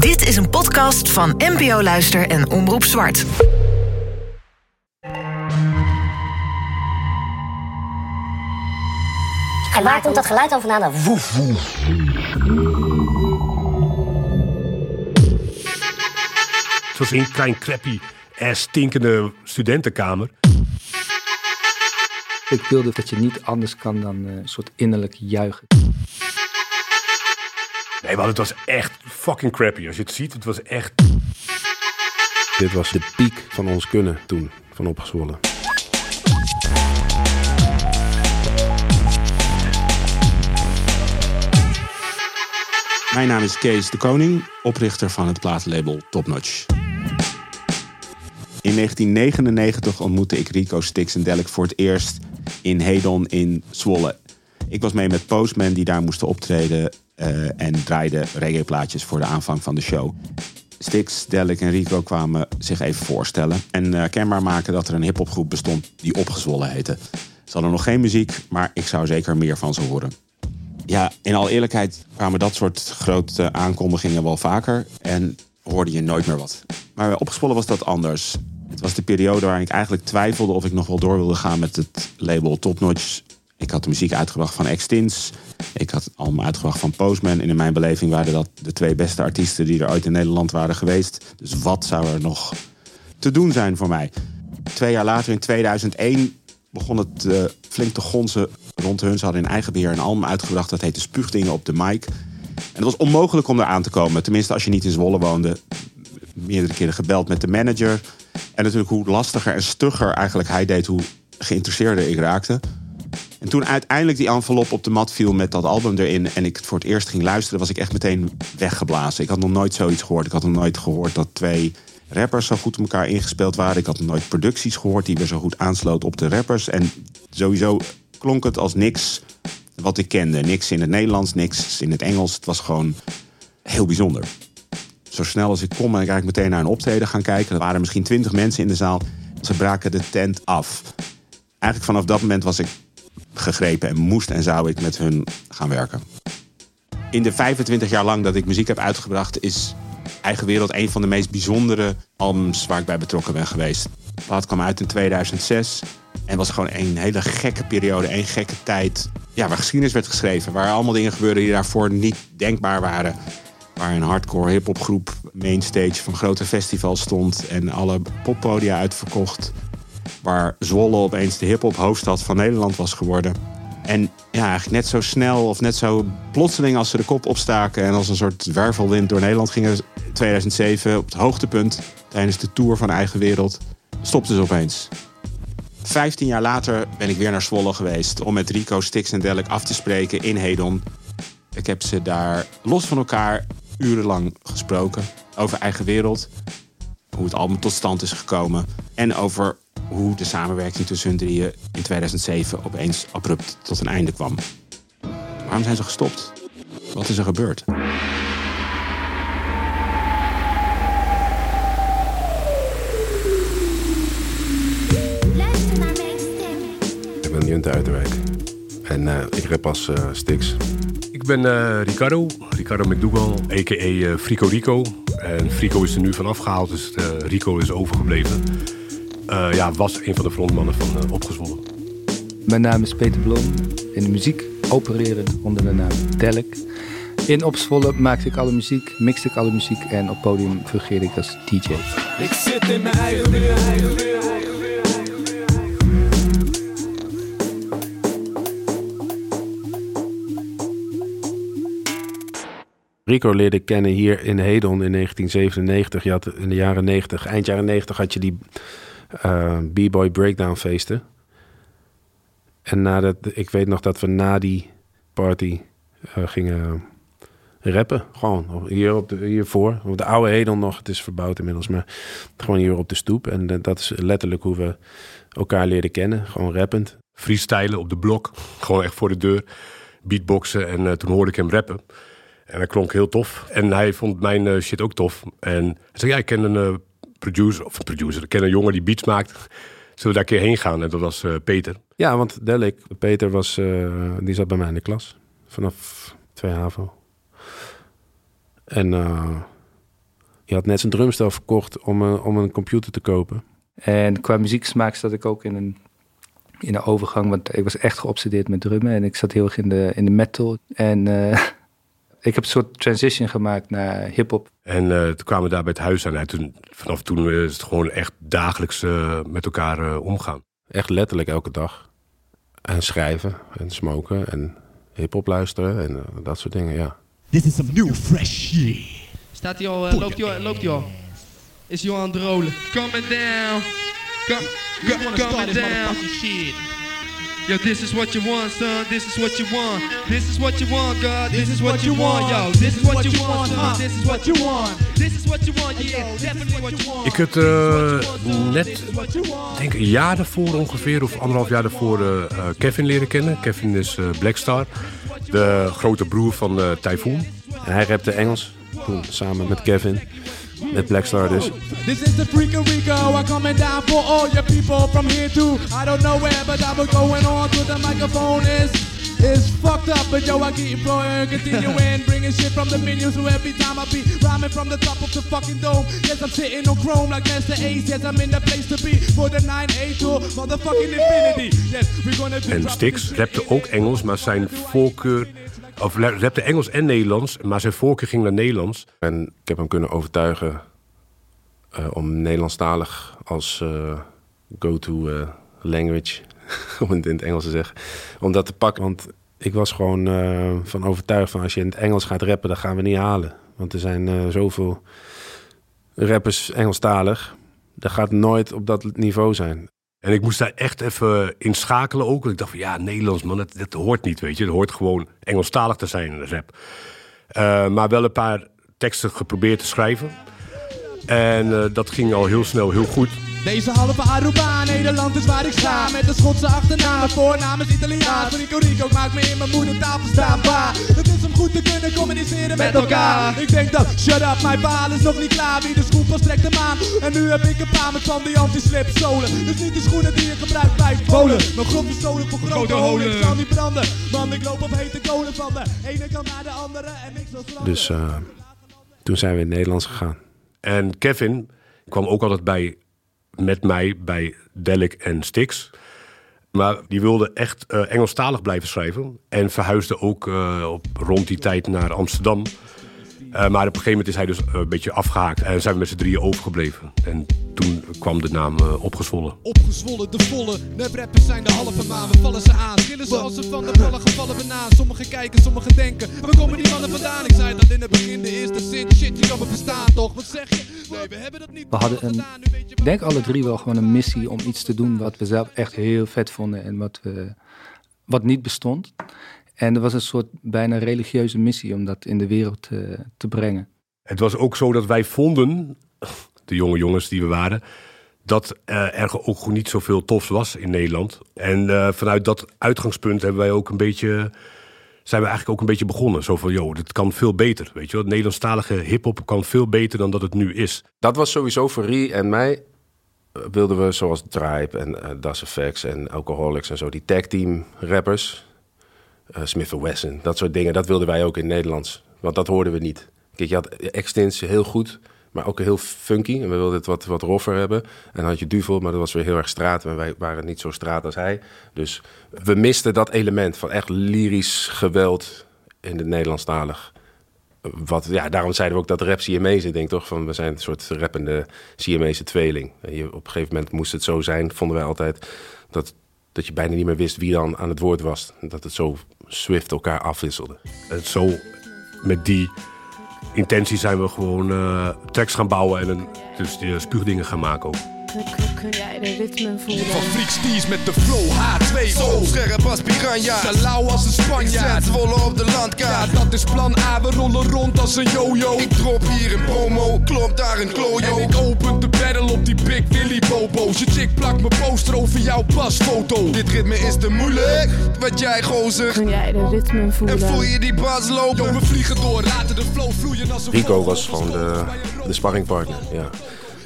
Dit is een podcast van NPO Luister en Omroep Zwart. En waar komt dat geluid dan vandaan? Woef, woef. Het was een klein crappy, ass stinkende studentenkamer. Ik wilde dat je niet anders kan dan eh, een soort innerlijk juichen. Nee, maar het was echt fucking crappy. Als je het ziet, het was echt... Dit was de piek van ons kunnen toen, van opgezwollen. Mijn naam is Kees de Koning, oprichter van het plaatlabel Topnotch. In 1999 ontmoette ik Rico Stix en Delk voor het eerst in Hedon in Zwolle. Ik was mee met Postman die daar moesten optreden en draaide reggaeplaatjes voor de aanvang van de show. Stix, Delk en Rico kwamen zich even voorstellen en uh, kenbaar maken dat er een hiphopgroep bestond die Opgezwollen heette. Ze hadden nog geen muziek, maar ik zou zeker meer van ze horen. Ja, in al eerlijkheid kwamen dat soort grote aankondigingen wel vaker en hoorde je nooit meer wat. Maar Opgezwollen was dat anders. Het was de periode waarin ik eigenlijk twijfelde of ik nog wel door wilde gaan met het label Topnotch. Ik had de muziek uitgebracht van Extins. Ik had allemaal uitgebracht van Postman. En in mijn beleving waren dat de twee beste artiesten die er ooit in Nederland waren geweest. Dus wat zou er nog te doen zijn voor mij? Twee jaar later, in 2001, begon het uh, flink te gonzen rond hun. Ze hadden in eigen beheer een album uitgebracht. Dat heette Spuugdingen op de Mic. En het was onmogelijk om eraan te komen. Tenminste, als je niet in Zwolle woonde. Meerdere keren gebeld met de manager. En natuurlijk hoe lastiger en stugger eigenlijk hij deed, hoe geïnteresseerder ik raakte. En toen uiteindelijk die envelop op de mat viel met dat album erin en ik het voor het eerst ging luisteren, was ik echt meteen weggeblazen. Ik had nog nooit zoiets gehoord. Ik had nog nooit gehoord dat twee rappers zo goed op elkaar ingespeeld waren. Ik had nog nooit producties gehoord die weer zo goed aansloot op de rappers. En sowieso klonk het als niks wat ik kende. Niks in het Nederlands, niks in het Engels. Het was gewoon heel bijzonder. Zo snel als ik kon ben ik eigenlijk meteen naar een optreden gaan kijken. Er waren misschien twintig mensen in de zaal. Ze braken de tent af. Eigenlijk vanaf dat moment was ik gegrepen en moest en zou ik met hun gaan werken. In de 25 jaar lang dat ik muziek heb uitgebracht, is Eigen Wereld een van de meest bijzondere albums waar ik bij betrokken ben geweest. Plaat kwam uit in 2006 en was gewoon een hele gekke periode, een gekke tijd. Ja, waar geschiedenis werd geschreven, waar allemaal dingen gebeurden die daarvoor niet denkbaar waren. Waar een hardcore hip-hopgroep mainstage van grote festivals stond en alle poppodia uitverkocht waar Zwolle opeens de hip-hop hoofdstad van Nederland was geworden. En ja, eigenlijk net zo snel of net zo plotseling als ze de kop opstaken en als een soort wervelwind door Nederland gingen. 2007 op het hoogtepunt tijdens de tour van Eigen Wereld stopten ze opeens. Vijftien jaar later ben ik weer naar Zwolle geweest om met Rico, Stix en Delk af te spreken in Hedon. Ik heb ze daar los van elkaar urenlang gesproken over Eigen Wereld, hoe het album tot stand is gekomen en over hoe de samenwerking tussen hun drieën in 2007 opeens abrupt tot een einde kwam. Waarom zijn ze gestopt? Wat is er gebeurd? Ik ben Junte Uiterwijk. En uh, ik rap als uh, Stix. Ik ben uh, Ricardo, Ricardo McDougall, a.k.a. Frico Rico. En Frico is er nu vanaf gehaald, dus Rico is overgebleven. Uh, ja, was een van de frontmannen van uh, Opgezwollen. Mijn naam is Peter Blom. In de muziek opereren onder de naam Delk. In Opzwollen maakte ik alle muziek, mixte ik alle muziek en op podium fungeerde ik als DJ. Ik zit in mijn eigen. Rico leerde ik kennen hier in Hedon in 1997. Je had in de jaren 90, eind jaren 90 had je die uh, B-boy breakdown feesten. En nadat, ik weet nog dat we na die party uh, gingen rappen. Gewoon hier op de, hiervoor. Op de oude Hedel nog. Het is verbouwd inmiddels. Maar gewoon hier op de stoep. En dat is letterlijk hoe we elkaar leerden kennen. Gewoon rappend. Freestylen op de blok. Gewoon echt voor de deur. Beatboxen. En uh, toen hoorde ik hem rappen. En dat klonk heel tof. En hij vond mijn shit ook tof. En hij zei, ja, ik ken een producer, of producer, ik ken een jongen die beats maakt. Zullen we daar een keer heen gaan? En dat was uh, Peter. Ja, want Delik, Peter was, uh, die zat bij mij in de klas. Vanaf 2 HAVO. En uh, Je had net zijn drumstel verkocht om een, om een computer te kopen. En qua muzieksmaak zat ik ook in een, in een overgang. Want ik was echt geobsedeerd met drummen. En ik zat heel erg in de, in de metal. En uh, ik heb een soort transition gemaakt naar hip-hop. En uh, toen kwamen we daar bij het huis aan. En toen, vanaf toen is het gewoon echt dagelijks uh, met elkaar omgaan. Echt letterlijk elke dag. En schrijven en smoken en hip-hop luisteren en dat soort dingen, ja. This is some new fresh shit. Staat hij al, loopt hij al, loopt hij al? Is hij al aan het rollen? Coming down. Come, come, coming down. Yo, this is what you want, son. This is what you want. This is what you want, God. This is what you want, yo. This is what you want, son. This is what you want. This is what you want, yeah. Definitely what you want. Ik had uh, net, denk een jaar daarvoor ongeveer, of anderhalf jaar daarvoor, uh, Kevin leren kennen. Kevin is uh, Blackstar, de grote broer van uh, Typhoon. En hij rapte Engels toen, samen met Kevin. Met Blackstar dus. This is the freak of Rico, I'm coming down for all your people from here to I don't know where, but I was going on to the microphone is up, but yo, I keep going, continuing, bringing shit from the menu. So every time I be rhyming from the top of the fucking dome, yes, I'm sitting on chrome like Master Ace. Yes, I'm in the place to be for the 9A tour, motherfucking infinity. Yes, we're gonna be. En Stix rapte ook Engels, maar zijn voorkeur of rapte Engels en Nederlands, maar zijn voorkeur ging naar Nederlands. En ik heb hem kunnen overtuigen uh, om Nederlandstalig als uh, go-to uh, language, om het in het Engels te zeggen, om dat te pakken. Want ik was gewoon van overtuigd van als je in het Engels gaat rappen, dan gaan we niet halen. Want er zijn zoveel rappers Engelstalig. Dat gaat nooit op dat niveau zijn. En ik moest daar echt even inschakelen ook. Ik dacht van ja, Nederlands man, dat, dat hoort niet, weet je. Het hoort gewoon Engelstalig te zijn, een rap. Uh, maar wel een paar teksten geprobeerd te schrijven. En uh, dat ging al heel snel heel goed. Deze halve Aruba, Nederland is waar ik sta. Met de Schotse achternaam, voornaam is Italiaans. Rico Rico maakt me in mijn moedertaal verstaanbaar Het is om goed te kunnen communiceren met elkaar. Ik denk dat, shut up, mijn baal is nog niet klaar. Wie de schoen pas trekt hem aan. En nu heb ik een paar met van die anti-slip zolen Dus niet die schoenen die je gebruikt bij polen. Mijn grond is zolen voor grote holen. Ik zal niet branden, man ik loop op hete kolen Van de ene kant naar de andere. En niks zal Dus uh, toen zijn we in het Nederlands gegaan En Kevin kwam ook altijd bij met mij bij Delic en Stix. Maar die wilde echt uh, Engelstalig blijven schrijven. En verhuisde ook uh, op, rond die tijd naar Amsterdam. Uh, maar op een gegeven moment is hij dus een beetje afgehaakt. En zijn we met z'n drieën overgebleven. En toen kwam de naam Opgezwollen. Opgezwollen, de volle. Net rappers zijn de halve maan. We vallen ze aan. Killen ze als ze van de ballen gevallen banaan. Sommigen kijken, sommigen denken. Waar komen die mannen vandaan? Ik zei dat in het begin de eerste zin. Shit, je kan me verstaan toch? Wat zeg je? Nee, we hebben dat niet. We hadden een, ik denk alle drie wel gewoon een missie om iets te doen wat we zelf echt heel vet vonden. En wat, we, wat niet bestond. En er was een soort bijna religieuze missie om dat in de wereld te, te brengen. Het was ook zo dat wij vonden, de jonge jongens die we waren, dat uh, er ook niet zoveel tofs was in Nederland. En uh, vanuit dat uitgangspunt hebben wij ook een beetje, zijn we eigenlijk ook een beetje begonnen. Zo van, joh, dit kan veel beter. Weet je wel, Nederlandstalige hip-hop kan veel beter dan dat het nu is. Dat was sowieso voor Rie en mij. Wilden we zoals Tribe en Das Effects en Alcoholics en zo, die tag team rappers uh, Smith Wesson, dat soort dingen. Dat wilden wij ook in Nederlands, want dat hoorden we niet. Kijk, je had Extins heel goed, maar ook heel funky. En we wilden het wat, wat roffer hebben. En dan had je Duvel, maar dat was weer heel erg straat. En wij waren niet zo straat als hij. Dus we misten dat element van echt lyrisch geweld in het Nederlandstalig. Wat, ja, daarom zeiden we ook dat rap. Ik denk toch van we zijn een soort rappende CMA's tweeling. En je, op een gegeven moment moest het zo zijn, vonden wij altijd, dat, dat je bijna niet meer wist wie dan aan het woord was. Dat het zo Swift elkaar afwisselde. En zo met die intentie zijn we gewoon uh, tracks gaan bouwen en dus die spuugdingen gaan maken ook. Kun jij de ritme voelen? Van freaks met de flow H2O Scherp als piranha. Salau als een Spanjaard. Zwollen op de landkaart. Ja, dat is plan A. We rollen rond als een yo-yo. Ik drop hier een promo. Klopt daar een klojo. En ik open de battle op die Big Willy Bobo's Je chick plakt mijn poster over jouw pasfoto. Dit ritme is te moeilijk. Wat jij gozer. Kun jij de ritme voelen? En voel je die bas lopen? Yo, we vliegen door. Laten de flow vloeien als een Rico was gewoon de, de sparringpartner, ja.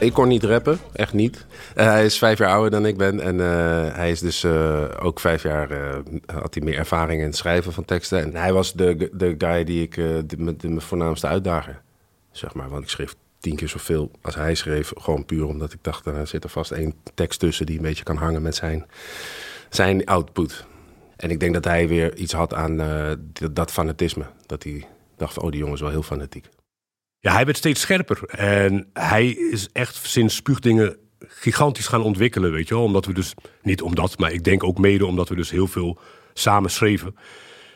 Ik kon niet rappen, echt niet. Uh, hij is vijf jaar ouder dan ik ben. En uh, hij is dus uh, ook vijf jaar had hij meer ervaring in het schrijven van teksten. En hij was de, de guy die ik de, mijn voornaamste uitdager, zeg maar. Want ik schreef tien keer zoveel als hij schreef. Gewoon puur omdat ik dacht, er zit er vast één tekst tussen die een beetje kan hangen met zijn, zijn output. En ik denk dat hij weer iets had aan dat fanatisme. Dat hij dacht van, oh, die jongen is wel heel fanatiek. Ja, hij werd steeds scherper. En hij is echt sinds spuugdingen gigantisch gaan ontwikkelen, weet je wel. Omdat we dus, niet omdat, maar ik denk ook mede omdat we dus heel veel samen schreven.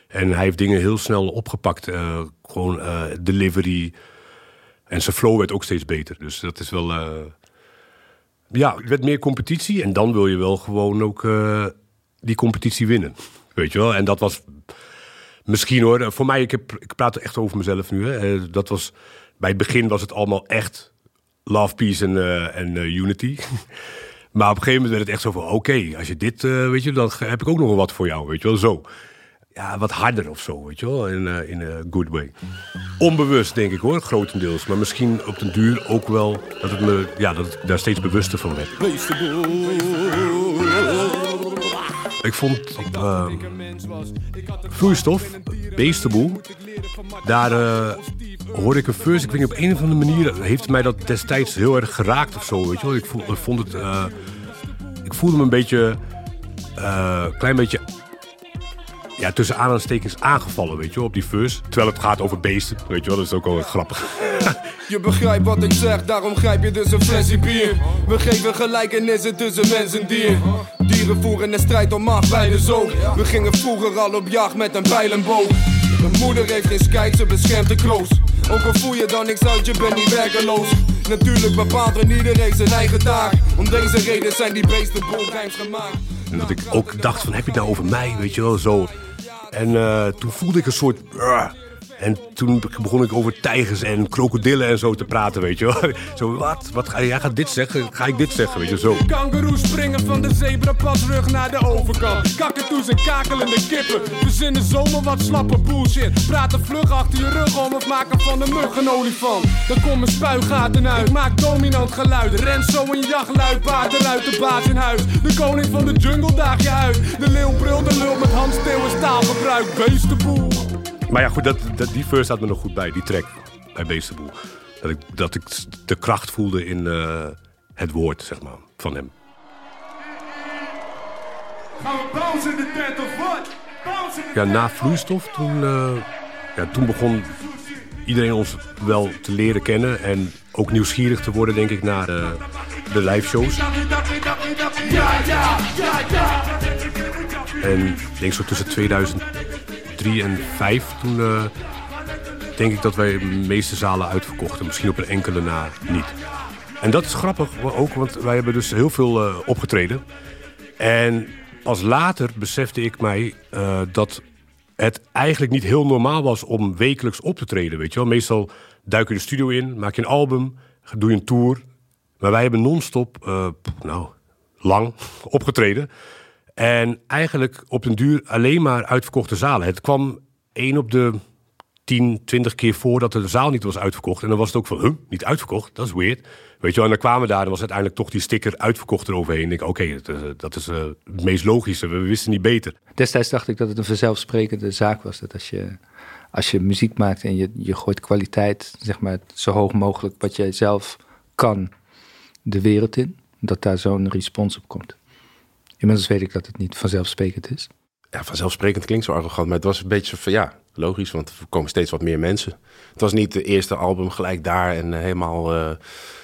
En hij heeft dingen heel snel opgepakt. Uh, gewoon uh, delivery. En zijn flow werd ook steeds beter. Dus dat is wel... Uh, ja, het werd meer competitie. En dan wil je wel gewoon ook die competitie winnen. Weet je wel? En dat was misschien hoor. Voor mij, ik, ik praat echt over mezelf nu. Hè. Dat was, bij het begin was het allemaal echt love, peace en, en unity. maar op een gegeven moment werd het echt zo van... Oké, als je dit, weet je, dan heb ik ook nog wel wat voor jou. Weet je wel, zo ja, wat harder of zo, weet je wel, in, uh, in a good way. Onbewust, denk ik hoor, grotendeels. Maar misschien op den duur ook wel dat, het me, ja, dat ik daar steeds bewuster van werd. Ik vond uh, vloeistof, beestenboel, daar uh, hoorde ik een first. Ik weet op een of andere manier heeft mij dat destijds heel erg geraakt of zo, weet je wel. Ik, vond het, uh, ik voelde me een beetje, een klein beetje ja, tussen aanhalingstekens aangevallen, weet je op die verse. Terwijl het gaat over beesten, weet je wel, dat is ook wel grappig. Je begrijpt wat ik zeg, daarom grijp je dus een flesje bier. We geven gelijkenissen tussen mens en dier. Dieren voeren een strijd om macht bij de zoog. We gingen vroeger al op jacht met een pijl en boog. Mijn moeder heeft geen skijk, ze beschermt de kroos. Ook al voel je dan niks uit, je bent niet werkeloos. Natuurlijk bepaalt er iedereen zijn eigen taak. Om deze reden zijn die beesten bolrijms gemaakt. En dat ik ook dacht van, heb je het nou over mij, weet je wel, zo... En uh, toen voelde ik een soort... Uh, en toen begon ik over tijgers en krokodillen en zo te praten, weet je wel. Zo, wat? wat ga, jij gaat dit zeggen? Ga ik dit zeggen, weet je, zo. Kangaroes springen van de zebrapad naar de overkant. Kakatoes en kakelende kippen. Verzinnen zomaar wat slappe bullshit. Praten vlug achter je rug om het maken van een mug een olifant. Dan komen spuigaten uit. Maak dominant geluid. Ren zo een jachtluid. Paarden de baas in huis. De koning van de jungle daag je uit. De leeuw brult de lul met handsteel en staalgebruik. Beestenboel. Maar ja, goed, dat, dat, die first staat me nog goed bij, die track bij Beestenboel. Dat ik, dat ik de kracht voelde in uh, het woord, zeg maar, van hem. Gaan we bounce in de tent of wat? Ja, na vloeistof, toen, uh, ja, toen begon iedereen ons wel te leren kennen. En ook nieuwsgierig te worden, denk ik, naar de, de live shows. En ik denk zo tussen 2000 3 en 5, toen uh, denk ik dat wij de meeste zalen uitverkochten. Misschien op een enkele na niet. En dat is grappig ook, want wij hebben dus heel veel uh, opgetreden. En pas later besefte ik mij uh, dat het eigenlijk niet heel normaal was om wekelijks op te treden. Weet je wel? Meestal duik je de studio in, maak je een album, doe je een tour. Maar wij hebben non-stop, nou, lang opgetreden. En eigenlijk op den duur alleen maar uitverkochte zalen. Het kwam één op de 10, 20 keer voor dat de zaal niet was uitverkocht. En dan was het ook van, huh, niet uitverkocht? Dat is weird. Weet je wel, en dan kwamen we daar, dan was uiteindelijk toch die sticker uitverkocht eroverheen. Ik oké, dat is uh, het meest logische. We wisten niet beter. Destijds dacht ik dat het een vanzelfsprekende zaak was. Dat als je, als je muziek maakt en je, je gooit kwaliteit, zeg maar, zo hoog mogelijk wat jij zelf kan, de wereld in, dat daar zo'n respons op komt. Inmiddels weet ik dat het niet vanzelfsprekend is. Ja, vanzelfsprekend klinkt zo arrogant, maar het was een beetje van ja, logisch, want er komen steeds wat meer mensen. Het was niet de eerste album gelijk daar en helemaal uh,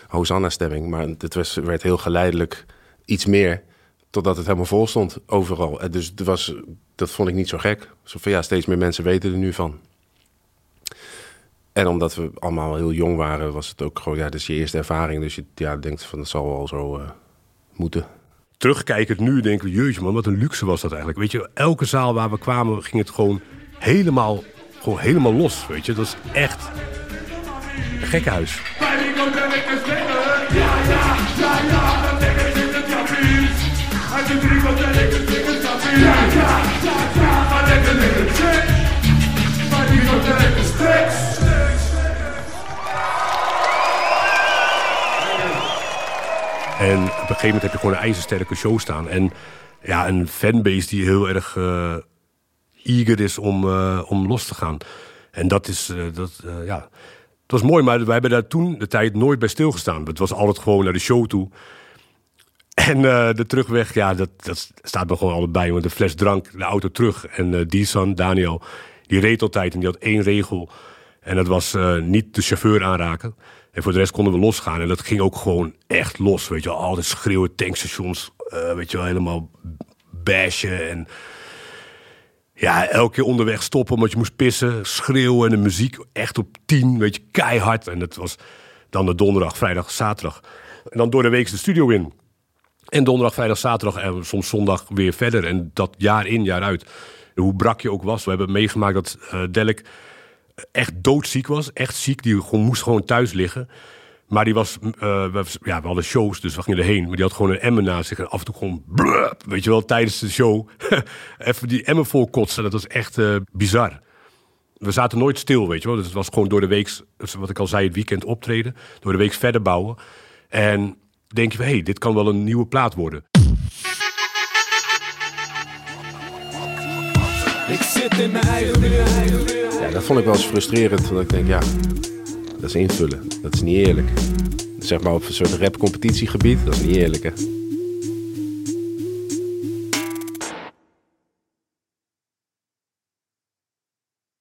Hosanna-stemming, maar het werd heel geleidelijk iets meer, totdat het helemaal vol stond overal. Dus het was, dat vond ik niet zo gek. Zo van ja, steeds meer mensen weten er nu van. En omdat we allemaal heel jong waren, was het ook gewoon, ja, dat is je eerste ervaring. Dus je ja, denkt van, dat zal wel zo moeten terugkijkend nu denken we, jeetje man, wat een luxe was dat eigenlijk. Weet je, elke zaal waar we kwamen ging het gewoon helemaal, gewoon helemaal los. Weet je, dat is echt een gekkenhuis. En op een gegeven moment heb je gewoon een ijzersterke show staan. En ja, een fanbase die heel erg uh, eager is om, uh, om los te gaan. En dat is, uh, dat, ja, Het was mooi, maar wij hebben daar toen de tijd nooit bij stilgestaan. Het was altijd gewoon naar de show toe. En de terugweg, ja, dat, dat staat me gewoon bij. Want de fles drank, de auto terug. En die son, Daniel, die reed altijd en die had één regel. En dat was niet de chauffeur aanraken. En voor de rest konden we losgaan. En dat ging ook gewoon echt los. Weet je wel, altijd schreeuwen, tankstations. weet je wel, helemaal bashen. En ja, elke keer onderweg stoppen omdat je moest pissen. Schreeuwen en de muziek echt op tien, weet je, keihard. En dat was dan de donderdag, vrijdag, zaterdag. En dan door de week de studio in. En donderdag, vrijdag, zaterdag en soms zondag weer verder. En dat jaar in, jaar uit. hoe brak je ook was. We hebben meegemaakt dat uh, Delk echt doodziek was. Echt ziek. Die gewoon, moest gewoon thuis liggen. Maar die was, uh, we, ja, we hadden shows, dus we gingen erheen. Maar die had gewoon een emmer naast zich. En af en toe gewoon, weet je wel, tijdens de show. even die emmer vol kotsen. Dat was echt uh, bizar. We zaten nooit stil, weet je wel. Dus het was gewoon door de week, wat ik al zei, het weekend optreden. Door de week verder bouwen. En denk je, hé, hey, dit kan wel een nieuwe plaat worden. Ik zit in mijn eigen Dat vond ik wel eens frustrerend. Want ik denk, ja, dat is invullen. Dat is niet eerlijk. Zeg maar op een soort rap-competitiegebied, dat is niet eerlijk hè.